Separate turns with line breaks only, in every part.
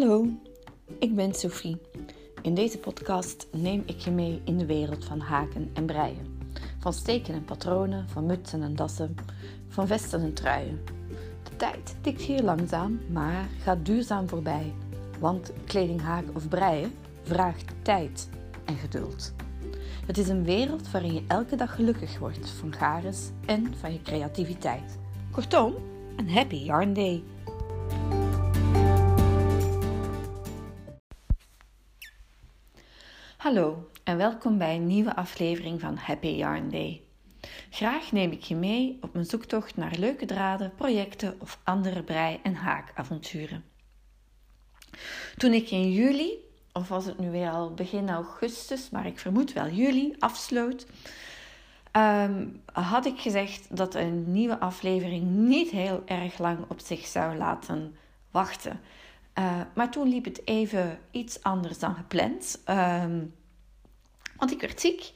Hallo, ik ben Sophie. In deze podcast neem ik je mee in de wereld van haken en breien. Van steken en patronen, van mutsen en dassen, van vesten en truien. De tijd tikt hier langzaam, maar gaat duurzaam voorbij. Want kleding haken of breien vraagt tijd en geduld. Het is een wereld waarin je elke dag gelukkig wordt van gares en van je creativiteit. Kortom, een happy yarn day. Hallo en welkom bij een nieuwe aflevering van Happy Yarn Day. Graag neem ik je mee op mijn zoektocht naar leuke draden, projecten of andere brei- en haakavonturen. Toen ik in juli, of was het nu weer al begin augustus, maar ik vermoed wel juli, afsloot, ehm, had ik gezegd dat een nieuwe aflevering niet heel erg lang op zich zou laten wachten. Uh, maar toen liep het even iets anders dan gepland. Um, want ik werd ziek,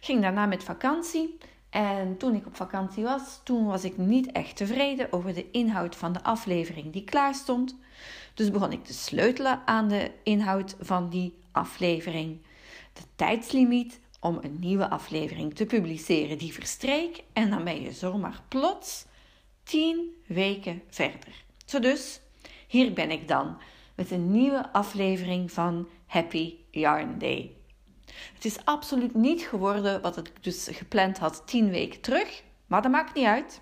ging daarna met vakantie. En toen ik op vakantie was, toen was ik niet echt tevreden over de inhoud van de aflevering die klaar stond. Dus begon ik te sleutelen aan de inhoud van die aflevering. De tijdslimiet om een nieuwe aflevering te publiceren die verstreek en dan ben je zomaar plots 10 weken verder. Zo dus, hier ben ik dan met een nieuwe aflevering van Happy Yarn Day. Het is absoluut niet geworden wat ik dus gepland had 10 weken terug, maar dat maakt niet uit.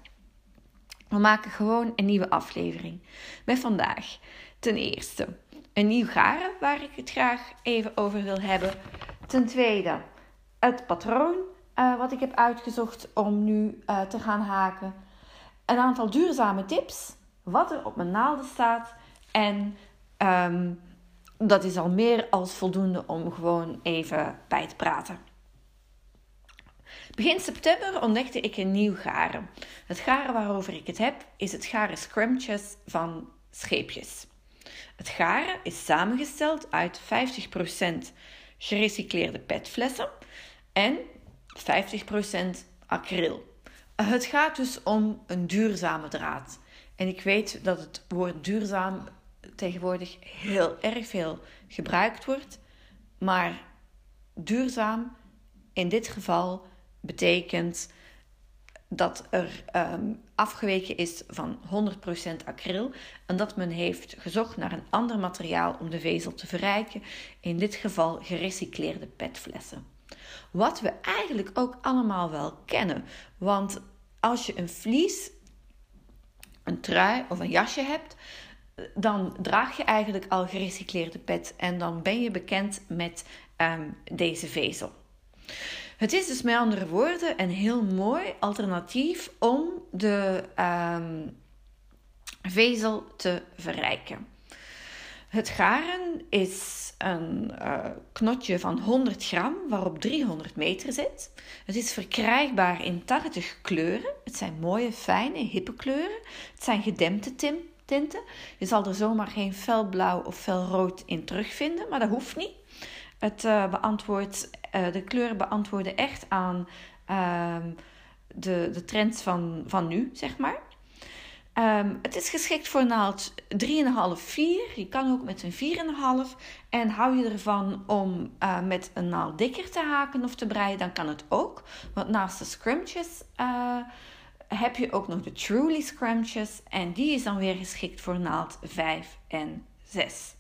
We maken gewoon een nieuwe aflevering. Met vandaag ten eerste een nieuw garen waar ik het graag even over wil hebben. Ten tweede het patroon uh, wat ik heb uitgezocht om nu uh, te gaan haken. Een aantal duurzame tips, wat er op mijn naalden staat en um, dat is al meer als voldoende om gewoon even bij te praten. Begin september ontdekte ik een nieuw garen. Het garen waarover ik het heb is het garen Scrumptious van Scheepjes. Het garen is samengesteld uit 50% gerecycleerde petflessen en 50% acryl. Het gaat dus om een duurzame draad. En ik weet dat het woord duurzaam tegenwoordig heel erg veel gebruikt wordt. Maar duurzaam in dit geval betekent dat er um, afgeweken is van 100% acryl en dat men heeft gezocht naar een ander materiaal om de vezel te verrijken, in dit geval gerecycleerde petflessen. Wat we eigenlijk ook allemaal wel kennen, want als je een vlies, een trui of een jasje hebt, dan draag je eigenlijk al gerecycleerde pet en dan ben je bekend met ehm, deze vezel. Het is dus met andere woorden een heel mooi alternatief om de um, vezel te verrijken. Het garen is een uh, knotje van 100 gram waarop 300 meter zit. Het is verkrijgbaar in 80 kleuren. Het zijn mooie, fijne, hippe kleuren. Het zijn gedempte tim tinten. Je zal er zomaar geen felblauw of felrood in terugvinden, maar dat hoeft niet. Het beantwoordt, uh, de kleuren beantwoorden echt aan uh, de, de trends van, van nu, zeg maar. Um, het is geschikt voor naald 3,5, 4. Je kan ook met een 4,5. En hou je ervan om uh, met een naald dikker te haken of te breien, dan kan het ook. Want naast de uh, heb je ook nog de Truly Scrunches en die is dan weer geschikt voor naald 5 en 6.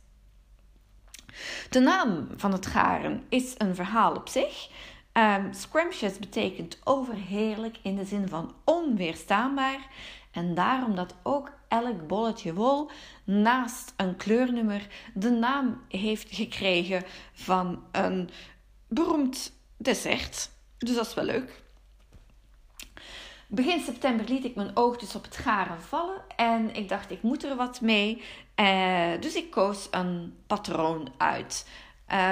De naam van het garen is een verhaal op zich. Um, scrumptious betekent overheerlijk in de zin van onweerstaanbaar. En daarom dat ook elk bolletje wol naast een kleurnummer de naam heeft gekregen van een beroemd dessert. Dus dat is wel leuk. Begin september liet ik mijn oog dus op het garen vallen en ik dacht ik moet er wat mee. Uh, dus ik koos een patroon uit.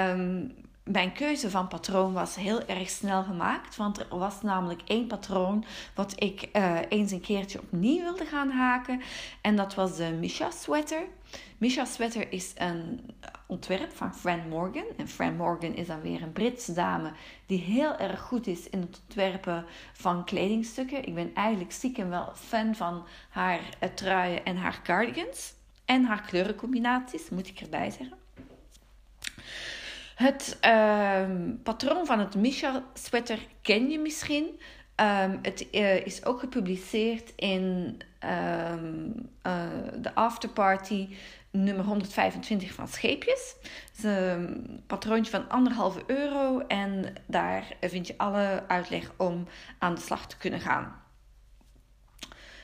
Um, mijn keuze van patroon was heel erg snel gemaakt, want er was namelijk één patroon wat ik uh, eens een keertje opnieuw wilde gaan haken. En dat was de Misha Sweater. Misha Sweater is een ontwerp van Fran Morgan. En Fran Morgan is dan weer een Britse dame die heel erg goed is in het ontwerpen van kledingstukken. Ik ben eigenlijk stiekem wel fan van haar uh, truien en haar cardigans. en haar kleurencombinaties, moet ik erbij zeggen. Het ehm, patroon van het Misha sweater ken je misschien. Um, het uh, is ook gepubliceerd in um, uh, de afterparty nummer 125 van Scheepjes. Het is een patroontje van anderhalve euro en daar vind je alle uitleg om aan de slag te kunnen gaan.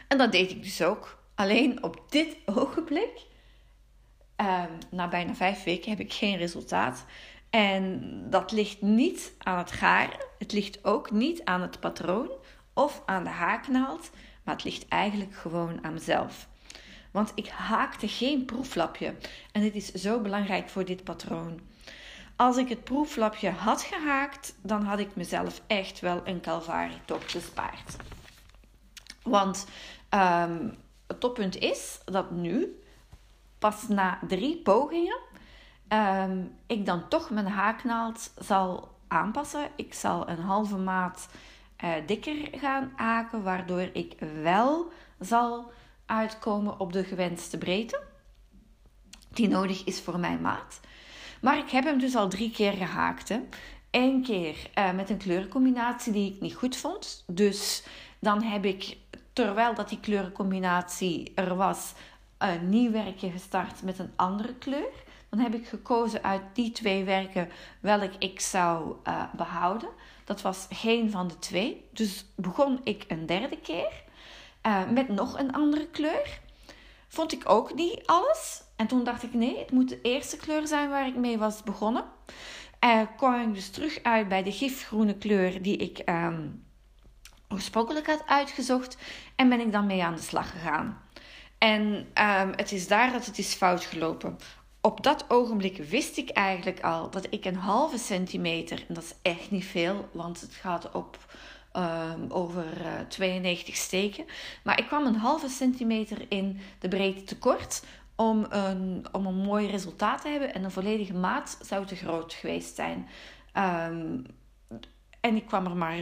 En dat deed ik dus ook. Alleen op dit ogenblik, um, na bijna vijf weken, heb ik geen resultaat. En dat ligt niet aan het garen, het ligt ook niet aan het patroon of aan de haaknaald, maar het ligt eigenlijk gewoon aan mezelf. Want ik haakte geen proeflapje en dit is zo belangrijk voor dit patroon. Als ik het proeflapje had gehaakt, dan had ik mezelf echt wel een Calvari-top bespaard. Want um, het toppunt is dat nu, pas na drie pogingen, um, ik dan toch mijn haaknaald zal aanpassen. Ik zal een halve maat uh, dikker gaan haken, waardoor ik wel zal uitkomen op de gewenste breedte, die nodig is voor mijn maat. Maar ik heb hem dus al drie keer gehaakt. Eén keer uh, met een kleurencombinatie die ik niet goed vond. Dus dan heb ik, terwijl dat die kleurencombinatie er was, een nieuw werkje gestart met een andere kleur. Dan heb ik gekozen uit die twee werken welk ik zou uh, behouden. Dat was geen van de twee. Dus begon ik een derde keer uh, met nog een andere kleur. Vond ik ook niet alles. En toen dacht ik, nee, het moet de eerste kleur zijn waar ik mee was begonnen. Uh, kwam ik dus terug uit bij de gifgroene kleur die ik um, oorspronkelijk had uitgezocht. En ben ik dan mee aan de slag gegaan. En um, het is daar dat het is fout gelopen. Op dat ogenblik wist ik eigenlijk al dat ik een halve centimeter, en dat is echt niet veel, want het gaat op um, over uh, eh, 92 steken. Maar ik kwam een halve centimeter in de breedte tekort om een, om een mooi resultaat te hebben. En een volledige maat zou te groot geweest zijn. Um, en ik kwam er maar,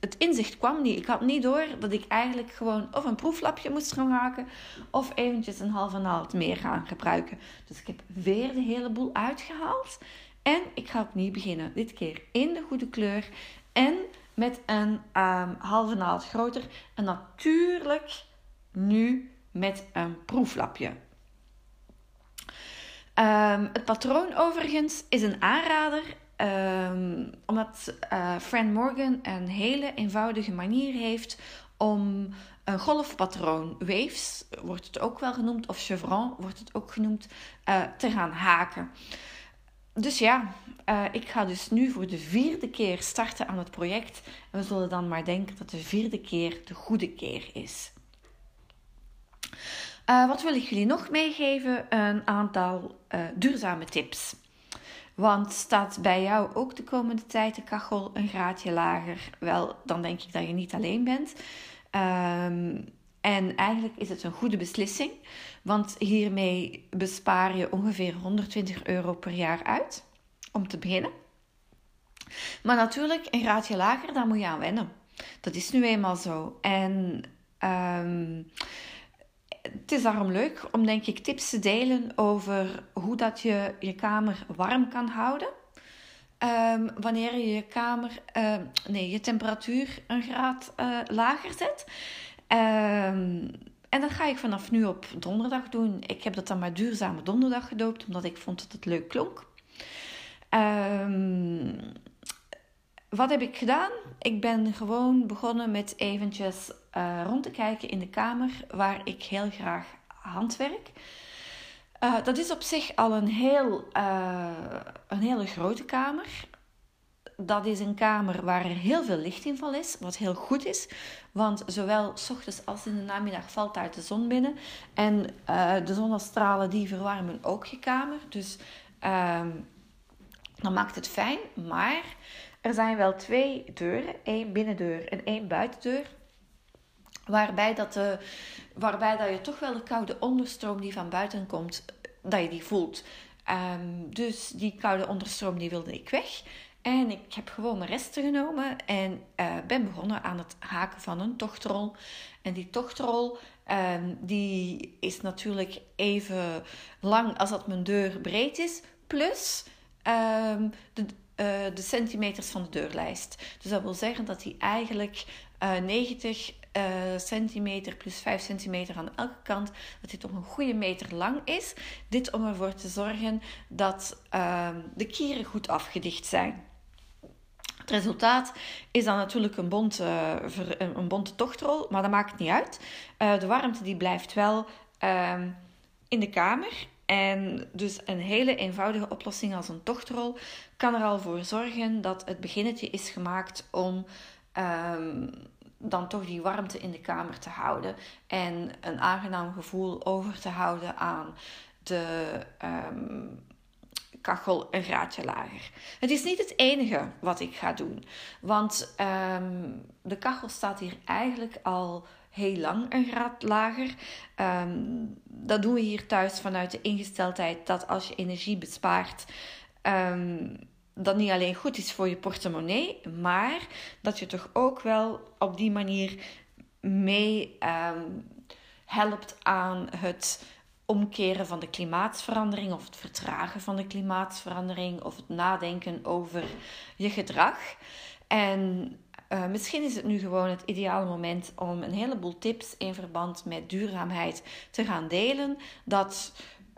het, inzicht kwam niet. Ik had niet door dat ik eigenlijk gewoon of een proeflapje moest gaan maken of eventjes een halve naald meer gaan gebruiken. Dus ik heb weer de hele boel uitgehaald. En ik ga opnieuw beginnen. Dit keer in de goede kleur en met een um, halve naald groter. En natuurlijk nu met een proeflapje. Um, het patroon overigens is een aanrader. Um, omdat uh, Fran Morgan een hele eenvoudige manier heeft om een golfpatroon, waves wordt het ook wel genoemd, of chevron wordt het ook genoemd, uh, te gaan haken. Dus ja, uh, ik ga dus nu voor de vierde keer starten aan het project. En we zullen dan maar denken dat de vierde keer de goede keer is. Wat wil ik jullie nog meegeven? Een aantal duurzame tips. Want staat bij jou ook de komende tijd de kachel een graadje lager? Wel, dan denk ik dat je niet alleen bent. Um, en eigenlijk is het een goede beslissing, want hiermee bespaar je ongeveer 120 euro per jaar uit om te beginnen. Maar natuurlijk, een graadje lager, daar moet je aan wennen. Dat is nu eenmaal zo. En um, het is daarom leuk om, denk ik, tips te delen over hoe dat je je kamer warm kan houden. Um, wanneer je je kamer, uh, nee, je temperatuur een graad uh, lager zet. Um, en dat ga ik vanaf nu op donderdag doen. Ik heb dat dan maar duurzame donderdag gedoopt, omdat ik vond dat het leuk klonk. Wat heb ik gedaan? Ik ben gewoon begonnen met eventjes uh, rond te kijken in de kamer waar ik heel graag handwerk. Uh, dat is op zich al een, heel, uh, een hele grote kamer dat is een kamer waar er heel veel lichtinval is, wat heel goed is. Want zowel s ochtends als in de namiddag valt daar de zon binnen. En de zonnestralen die verwarmen ook je kamer. Dus uh, dan maakt het fijn. Maar er zijn wel twee deuren. één binnendeur en één buitendeur. Waarbij, dat de, waarbij dat je toch wel de koude onderstroom die van buiten komt, dat je die voelt. Um, dus die koude onderstroom die wilde ik weg. En ik heb gewoon mijn resten genomen en uh, ben begonnen aan het haken van een tochtrol. En die tochtrol um, die is natuurlijk even lang als dat mijn deur breed is. Plus um, de, uh, de centimeters van de deurlijst. Dus dat wil zeggen dat die eigenlijk uh, 90 uh, centimeter plus 5 centimeter aan elke kant, dat dit toch een goede meter lang is. Dit om ervoor te zorgen dat uh, de kieren goed afgedicht zijn. Het resultaat is dan natuurlijk een bonte, een bonte tochtrol, maar dat maakt niet uit. Uh, de warmte die blijft wel uh, in de kamer. En dus een hele eenvoudige oplossing als een tochtrol kan er al voor zorgen dat het beginnetje is gemaakt om um, dan toch die warmte in de kamer te houden en een aangenaam gevoel over te houden aan de um, kachel een graadje lager. Het is niet het enige wat ik ga doen, want um, de kachel staat hier eigenlijk al heel lang een graad lager. Um, dat doen we hier thuis vanuit de ingesteldheid dat als je energie bespaart, dat niet alleen goed is voor je portemonnee, maar dat je toch ook wel op die manier mee um, helpt aan het omkeren van de klimaatverandering of het vertragen van de klimaatverandering of het nadenken over je gedrag. En uh, misschien is het nu gewoon het ideale moment om een heleboel tips in verband met duurzaamheid te gaan delen. Dat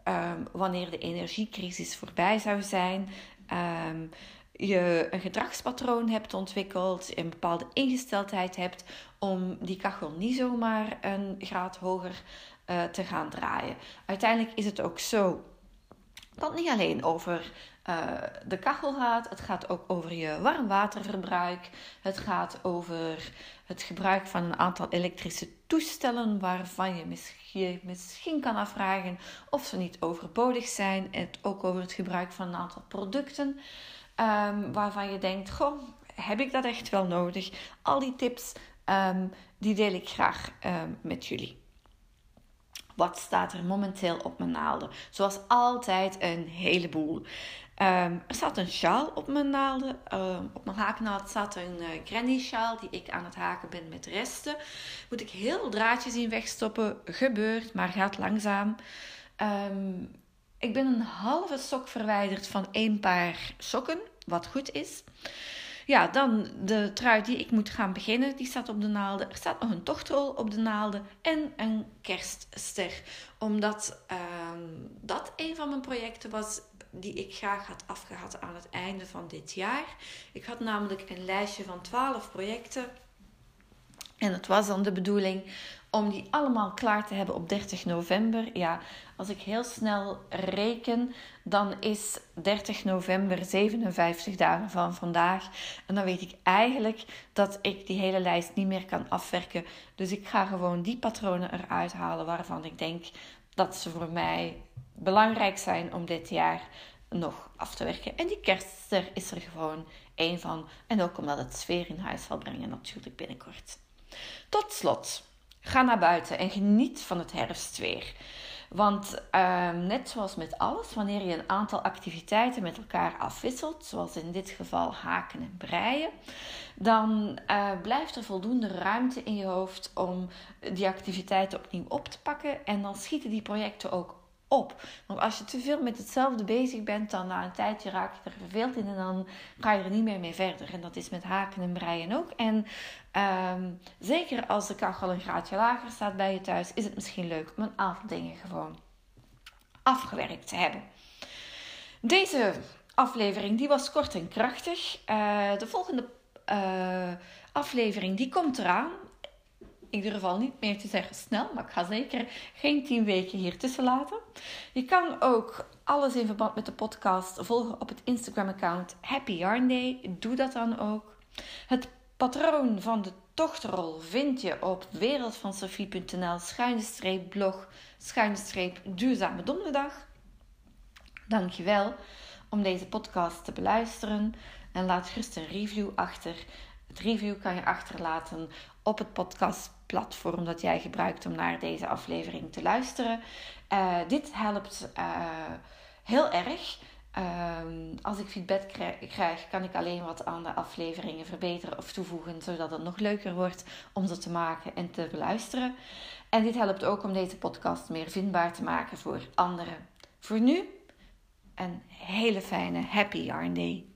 um, wanneer de energiecrisis voorbij zou zijn, um, je een gedragspatroon hebt ontwikkeld, een bepaalde ingesteldheid hebt om die kachel niet zomaar een graad hoger uh, te gaan draaien. Uiteindelijk is het ook zo dat niet alleen over uh, de kachel gaat, het gaat ook over je warmwaterverbruik, het gaat over het gebruik van een aantal elektrische toestellen waarvan je misschien, misschien kan afvragen of ze niet overbodig zijn. Het ook over het gebruik van een aantal producten um, waarvan je denkt: Goh, heb ik dat echt wel nodig? Al die tips um, die deel ik graag um, met jullie. Wat staat er momenteel op mijn naalden? Zoals altijd een heleboel. Um, er staat een sjaal op mijn naalden. Um, op mijn haaknaald staat een uh, granny sjaal die ik aan het haken ben met resten. Moet ik heel veel draadjes in wegstoppen. Gebeurt, maar gaat langzaam. Um, ik ben een halve sok verwijderd van één paar sokken, wat goed is. Ja, dan de trui die ik moet gaan beginnen, die staat op de naalden. Er staat nog een tochtrol op de naalden en een kerstster. Omdat dat een van mijn projecten was die ik graag had afgehad aan het einde van dit jaar. Ik had namelijk een lijstje van 12 projecten. En het was dan de bedoeling om die allemaal klaar te hebben op 30 november. Ja, als ik heel snel reken, dan is 30 november 57 dagen van vandaag. En dan weet ik eigenlijk dat ik die hele lijst niet meer kan afwerken. Dus ik ga gewoon die patronen eruit halen waarvan ik denk dat ze voor mij belangrijk zijn om dit jaar nog af te werken. En die kerstster is er gewoon één van. En ook omdat het sfeer in huis zal brengen natuurlijk binnenkort. Tot slot, ga naar buiten en geniet van het herfstweer. Want uh, net zoals met alles, wanneer je een aantal activiteiten met elkaar afwisselt, zoals in dit geval haken en breien, dan uh, blijft er voldoende ruimte in je hoofd om die activiteiten opnieuw op te pakken. En dan schieten die projecten ook op. Want als je te veel met hetzelfde bezig bent, dan na een tijdje raak je er verveeld in en dan ga je er niet meer mee verder. En dat is met haken en breien ook. En um, zeker als de kachel een graadje lager staat bij je thuis, is het misschien leuk om een aantal dingen gewoon afgewerkt te hebben. Deze aflevering die was kort en krachtig. Uh, de volgende uh, aflevering die komt eraan ik durf al niet meer te zeggen snel, maar ik ga zeker geen tien weken hier tussen laten. Je kan ook alles in verband met de podcast volgen op het Instagram-account Happy Yarn Day. Doe dat dan ook. Het patroon van de tochtrol vind je op wereldvansofie.nl schuine blog schuine duurzame donderdag. Dankjewel om deze podcast te beluisteren en laat gerust een review achter. Het review kan je achterlaten op het podcastplatform dat jij gebruikt om naar deze aflevering te luisteren. Uh, dit helpt uh, heel erg. Ehm, als ik feedback krijg, kan ik alleen wat aan de afleveringen verbeteren of toevoegen, zodat het nog leuker wordt om ze te maken en te beluisteren. En dit helpt ook om deze podcast meer vindbaar te maken voor anderen. Voor nu, een hele fijne Happy Yarn Day.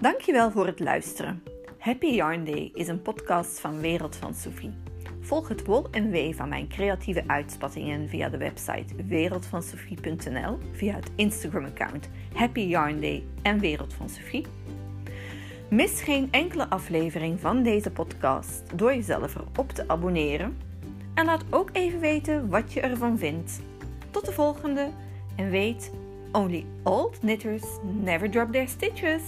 Dankjewel voor het luisteren. Happy Yarn Day is een podcast van Wereld van Sophie. Volg het wol en wee van mijn creatieve uitspattingen via de website wereldvansofie.nl, via het Instagram-account Happy Yarn Day en Wereld van Sophie. Mis geen enkele aflevering van deze podcast door jezelf erop te abonneren. En laat ook even weten wat je ervan vindt. Tot de volgende en weet, only old knitters never drop their stitches.